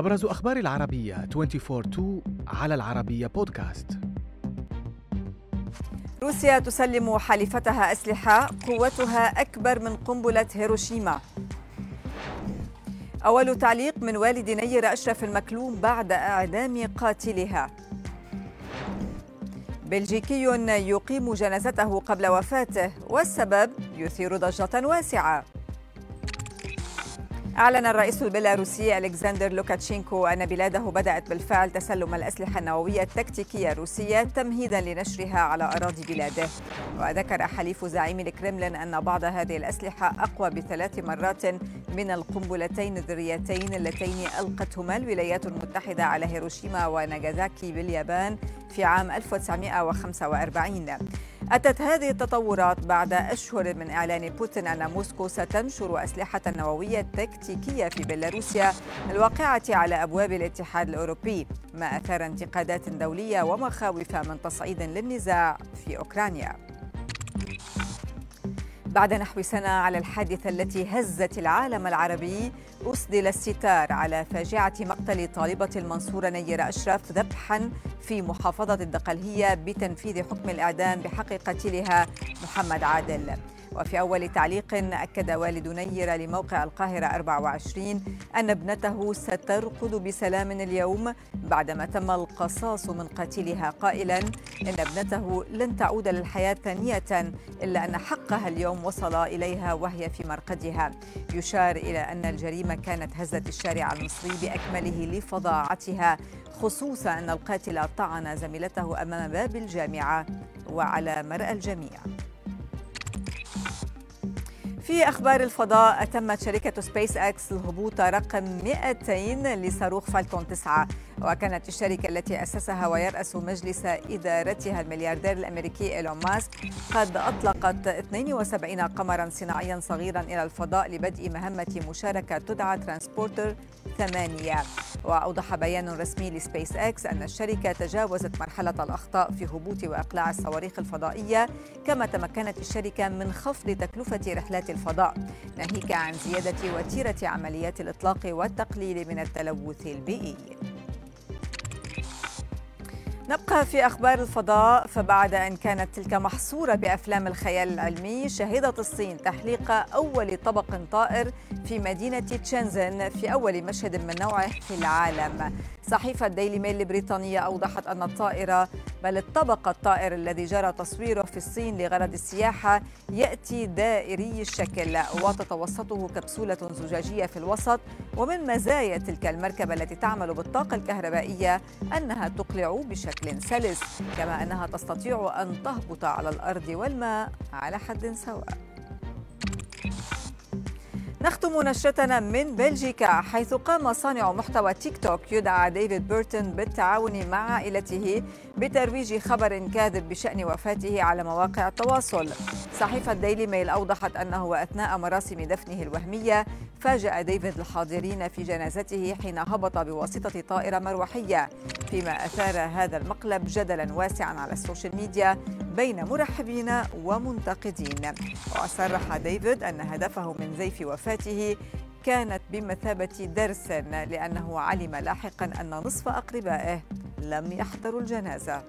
أبرز أخبار العربية. 24-2 على العربية بودكاست. روسيا تسلم حليفتها أسلحة قوتها أكبر من قنبلة هيروشيما. أول تعليق من والد نير أشرف المكلوم بعد إعدام قاتلها. بلجيكي يقيم جنازته قبل وفاته والسبب يثير ضجة واسعة. أعلن الرئيس البيلاروسي ألكسندر لوكاتشينكو أن بلاده بدأت بالفعل تسلم الأسلحة النووية التكتيكية الروسية تمهيدا لنشرها على أراضي بلاده. وذكر حليف زعيم الكرملين أن بعض هذه الأسلحة أقوى بثلاث مرات من القنبلتين الذريتين اللتين ألقتهما الولايات المتحدة على هيروشيما وناغازاكي باليابان في عام 1945 أتت هذه التطورات بعد أشهر من إعلان بوتين أن موسكو ستنشر أسلحة نووية تكتيكية في بيلاروسيا الواقعة على أبواب الاتحاد الأوروبي ما أثار انتقادات دولية ومخاوف من تصعيد للنزاع في أوكرانيا. بعد نحو سنة على الحادثة التي هزت العالم العربي أسدل الستار على فاجعة مقتل طالبة المنصورة نيرة أشرف ذبحا في محافظة الدقلهية بتنفيذ حكم الإعدام بحق قتيلها محمد عادل. وفي أول تعليق أكد والد نيرة لموقع القاهرة 24 أن ابنته سترقد بسلام اليوم بعدما تم القصاص من قتيلها قائلا إن ابنته لن تعود للحياة ثانية إلا أن حقها اليوم وصل إليها وهي في مرقدها. يشار إلى أن الجريمة كانت هزت الشارع المصري بأكمله لفظاعتها خصوصا أن القاتل طعن زميلته أمام باب الجامعة وعلى مرأى الجميع. في أخبار الفضاء أتمت شركة سبيس أكس الهبوط رقم 200 لصاروخ فالكون 9 وكانت الشركة التي أسسها ويرأس مجلس إدارتها الملياردير الأمريكي إيلون ماسك قد أطلقت 72 قمرا صناعيا صغيرا إلى الفضاء لبدء مهمة مشاركة تدعى ترانسبورتر ثمانية. وأوضح بيان رسمي لسبيس إكس أن الشركة تجاوزت مرحلة الأخطاء في هبوط وإقلاع الصواريخ الفضائية كما تمكنت الشركة من خفض تكلفة رحلات الفضاء. ناهيك عن زيادة وتيرة عمليات الإطلاق والتقليل من التلوث البيئي. نبقى في أخبار الفضاء فبعد أن كانت تلك محصورة بأفلام الخيال العلمي شهدت الصين تحليق أول طبق طائر في مدينة تشنزن في أول مشهد من نوعه في العالم. صحيفة ديلي ميل البريطانية أوضحت أن الطائرة بل الطبق الطائر الذي جرى تصويره في الصين لغرض السياحة يأتي دائري الشكل وتتوسطه كبسولة زجاجية في الوسط ومن مزايا تلك المركبة التي تعمل بالطاقة الكهربائية أنها تقلع بشكل سلس كما أنها تستطيع أن تهبط على الأرض والماء على حد سواء. نختم نشرتنا من بلجيكا حيث قام صانع محتوى تيك توك يدعى ديفيد بيرتون بالتعاون مع عائلته بترويج خبر كاذب بشأن وفاته على مواقع التواصل. صحيفة ديلي ميل أوضحت أنه أثناء مراسم دفنه الوهمية فاجأ ديفيد الحاضرين في جنازته حين هبط بواسطة طائرة مروحية فيما أثار هذا المقلب جدلا واسعا على السوشيال ميديا. بين مرحبين ومنتقدين. وصرح ديفيد أن هدفه من زيف وفاته كانت بمثابة درس لأنه علم لاحقا أن نصف أقربائه لم يحضروا الجنازة.